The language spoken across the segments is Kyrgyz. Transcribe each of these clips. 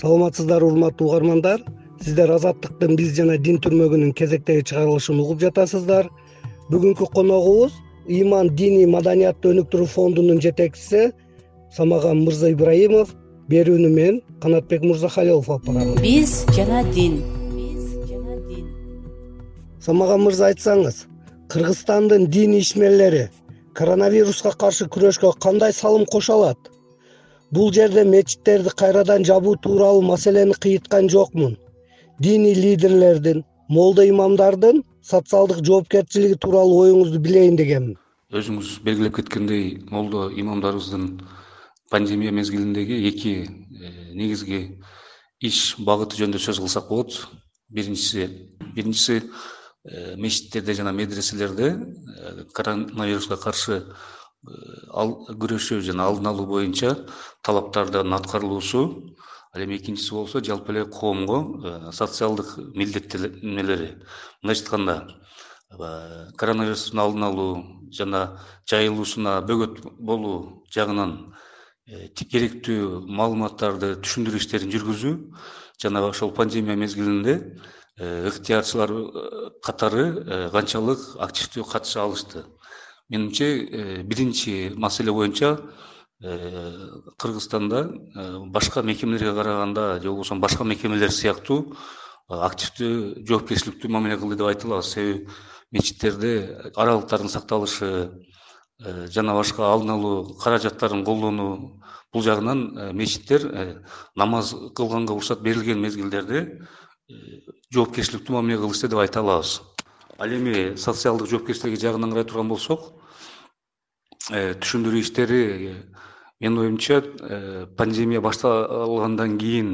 саламатсыздарбы урматтуу угармандар. Сиздер азаттыктын биз жана дин түрмөгүнүн кезектеги чыгарылышын угуп жатасыздар. Бүгүнкү коногубуз ыйман диний маданиятты өнүктүрүү фондунун жетекчиси самаган мырза ибраимов берүүнү мен канатбек мырзахалилов алып барам. Биз жана дин. Биз жана дин самаган мырза айтсаңыз кыргызстандын дин ишмерлери коронавируска каршы күрөшкө кандай салым кошо алат бул жерде мечиттерди кайрадан жабуу тууралуу маселени кыйыткан жокмун. Диний лидерлердин молдо имамдардын социалдык жоопкерчилиги тууралуу оюңузду билейин дегенмин. Өзүңүз белгилеп кеткендей молдо имамдарыбыздын пандемия мезгилиндеги эки э, негизги иш багыты жөнүндө сөз кылсак болот. Биринчиси биринчиси э, мечиттерде жана медреселерде э, коронавируска каршы күрөшүү жана алдын алуу боюнча талаптардын аткарылуусу ал эми экинчиси болсо жалпы эле коомго э, социалдык милдеттенмелери мындайча айтканда э, коронавирустун алдын алуу жана жайылуусуна бөгөт болуу жагынан э, керектүү маалыматтарды түшүндүрүү иштерин жүргүзүү жана ошол пандемия мезгилинде ыктыярчылар катары канчалык активдүү катыша алышты менимче э, биринчи маселе боюнча э, кыргызстанда э, башка мекемелерге караганда же болбосо башка мекемелер сыяктуу активдүү жоопкерчиликтүү мамиле кылды деп айта алабыз себеби мечиттерде аралыктардын сакталышы жана башка алдын алуу каражаттарын колдонуу бул жагынан мечиттер намаз кылганга уруксат берилген мезгилдерде жоопкерчиликтүү мамиле кылышты деп айта алабыз. Ал эми социалдык жоопкерчилиги жагынан карай турган болсок түшүндүрүү иштери э, менин оюмча э, пандемия башталгандан кийин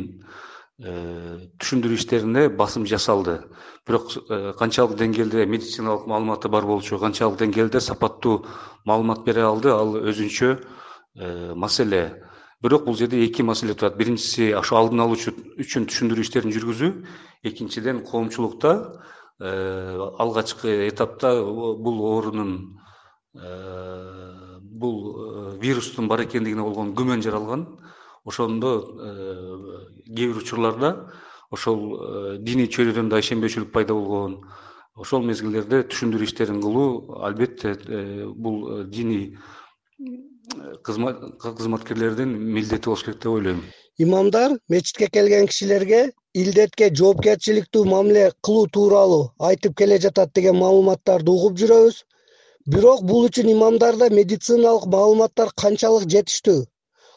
түшүндүрүү иштерине басым жасалды. Бирок канчалык деңгээлде медициналык маалыматы бар болчу канчалык деңгээлде сапаттуу маалымат бере алды. Ал өзүнчө маселе. Бирок бул жерде эки маселе турат. Биринчиси ошо алдын алуу үчүн түшүндүрүү иштерин жүргүзүү. Экинчиден коомчулукта алгачкы этапта бул оорунун Э, бул э, вирустун бар экендигине болгон күмөн жаралган. Ошондо э, кээ бир учурларда ошол диний чөйрөдөн да ишенбөөчүлүк пайда болгон ошол мезгилдерде түшүндүрүү иштерин кылуу албетте бул диний кызматкерлердин милдети болуш керек деп ойлойм. Имамдар мечитке келген кишилерге илдетке жоопкерчиликтүү мамиле кылуу тууралуу айтып келе жатат деген маалыматтарды угуп жүрөбүз бирок бул үчүн имамдарда медициналык маалыматтар канчалык жетиштүү.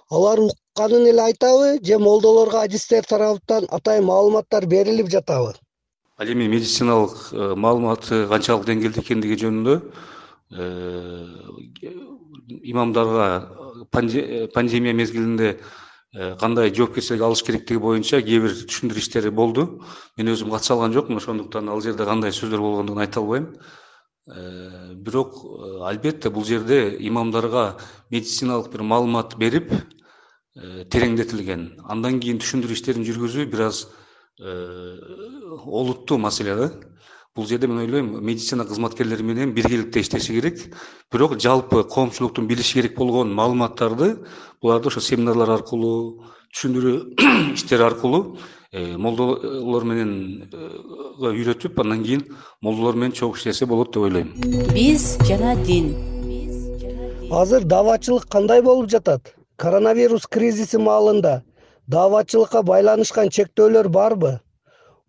Алар укканын эле айтабы же молдолорго адистер тараптан атайын маалыматтар берилип жатабы. Ал эми медициналык э, маалыматы канчалык деңгээлде экендиги жөнүндө э, имамдарга э, пандемия мезгилинде кандай жоопкерчилик алыш керектиги боюнча кээ бир түшүндүрүү иштери болду. Мен өзүм катыша алган жокмун ошондуктан ал жерде кандай сөздөр болгондугун айта албайм бирок э, албетте бул жерде имамдарга медициналык бир маалымат берип э, тереңдетилген. Андан кийин түшүндүрүү иштерин жүргүзүү бир аз олуттуу маселе да. Бул жерде мен ойлойм медицина кызматкерлери менен биргеликте иштеши керек. Бирок жалпы коомчулуктун билиши керек болгон маалыматтарды буларды ошо семинарлар аркылуу түшүндүрүү иштери аркылуу Э, молдолор менен э, үйрөтүп андан кийин молдолор менен чогуу иштесе болот деп ойлойм. Биз жана дин. Азыр дааватчылык кандай болуп жатат? Коронавирус кризиси маалында дааватчылыкка байланышкан чектөөлөр барбы?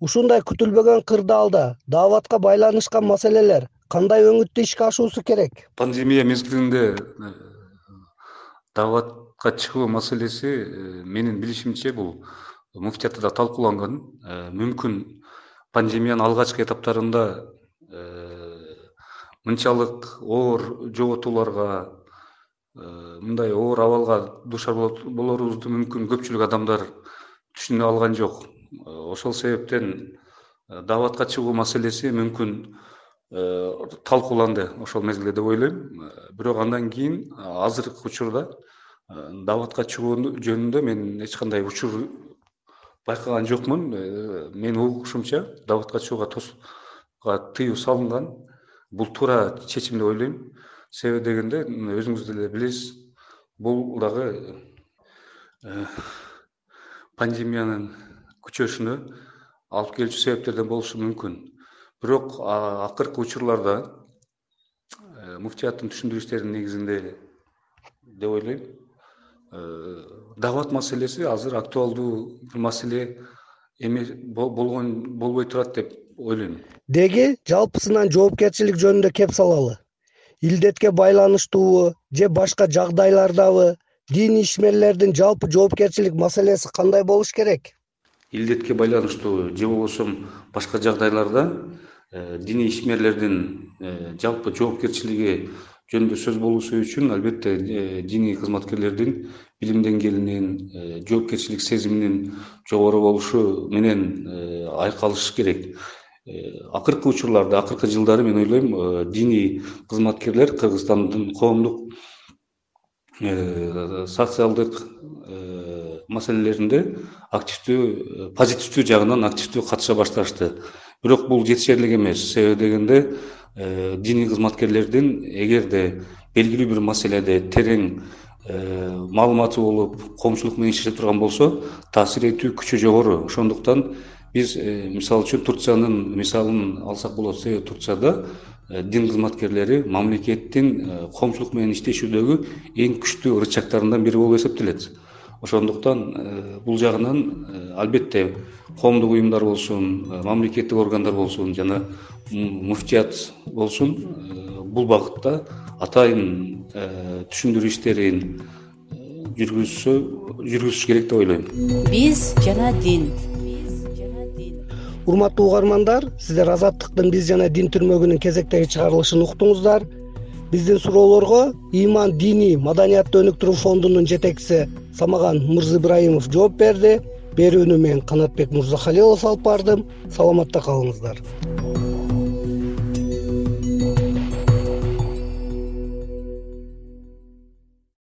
Ушундай күтүлбөгөн кырдаалда дааватка байланышкан маселелер кандай өңүттүү ишке ашуусу керек? Пандемия мезгилинде э, дааватка чыгуу маселеси менин билишимче бул муфтиятта талкууланган э, мүмкүн пандемиянын алгачкы этаптарында э, мынчалык оор жоготууларга э, мындай оор абалга дуушар болорубузду мүмкүн көпчүлүк адамдар түшүнө алган жок. Ошол себептен дааватка чыгуу маселеси мүмкүн талкууланды ошол мезгилде деп ойлойм. Бирок андан кийин азыркы учурда дааватка чыгуу жөнүндө мен эч кандай учур байкаган жокмун. Э, менин угушумча дааватка чыгууга тосууга тыюу салынган. Бул туура чечим деп ойлойм. Себеби дегенде өзүңүз деле билесиз. Бул дагы э, пандемиянын күчөшүнө алып келүүчү себептерден болушу мүмкүн. Бирок акыркы учурларда э, муфтияттын түшүндүрүштөрүнүн негизинде деп ойлойм э, дават маселеси азыр актуалдуу маселе эмес болгон болбой турат деп ойлойм. Деги жалпысынан жоопкерчилик жөнүндө кеп салалы. Илдетке байланыштуубу же башка жагдайлардабы диний ишмерлердин жалпы жоопкерчилик маселеси кандай болуш керек? Илдетке байланыштуу же болбосо башка жагдайларда э, диний ишмерлердин э, жалпы жоопкерчилиги жөнүндө сөз болушу үчүн албетте э, диний кызматкерлердин билим деңгээлинин жоопкерчилик сезиминин жогору болушу менен айкалыш керек. Акыркы учурларда акыркы жылдары мен ойлойм диний кызматкерлер кыргызстандын коомдук социалдык маселелеринде активдүү позитивдүү жагынан активдүү катыша башташты бирок бул жетишерлик эмес. Себеби дегенде э, диний кызматкерлердин эгерде белгилүү бир маселеде терең э, маалыматы болуп коомчулук менен иштеше турган болсо таасир этүү күчү жогору. Ошондуктан биз э, мисалы үчүн турциянын мисалын алсак болот. Себеби турцияда дин кызматкерлери мамлекеттин коомчулук менен иштешүүдөгү эң күчтүү рычагтарынан бири болуп эсептелет. Ошондуктан бул жагынан албетте коомдук уюмдар болсун э, мамлекеттик органдар болсун жана муфтият болсун бул багытта атайын түшүндүрүү иштерин жүргүзсө жүргүзүш керек деп ойлойм. Биз жана дин. Урматтуу угармандар сиздер азаттыктын биз жана дин түрмөгүнүн кезектеги чыгарылышын уктуңуздар. Биздин суроолорго ыйман диний маданиятты өнүктүрүү фондунун жетекчиси самаган мырза ыбрайымов жооп берди берүүнү мен канатбек мырзахалилов алып бардым. Саламатта калыңыздар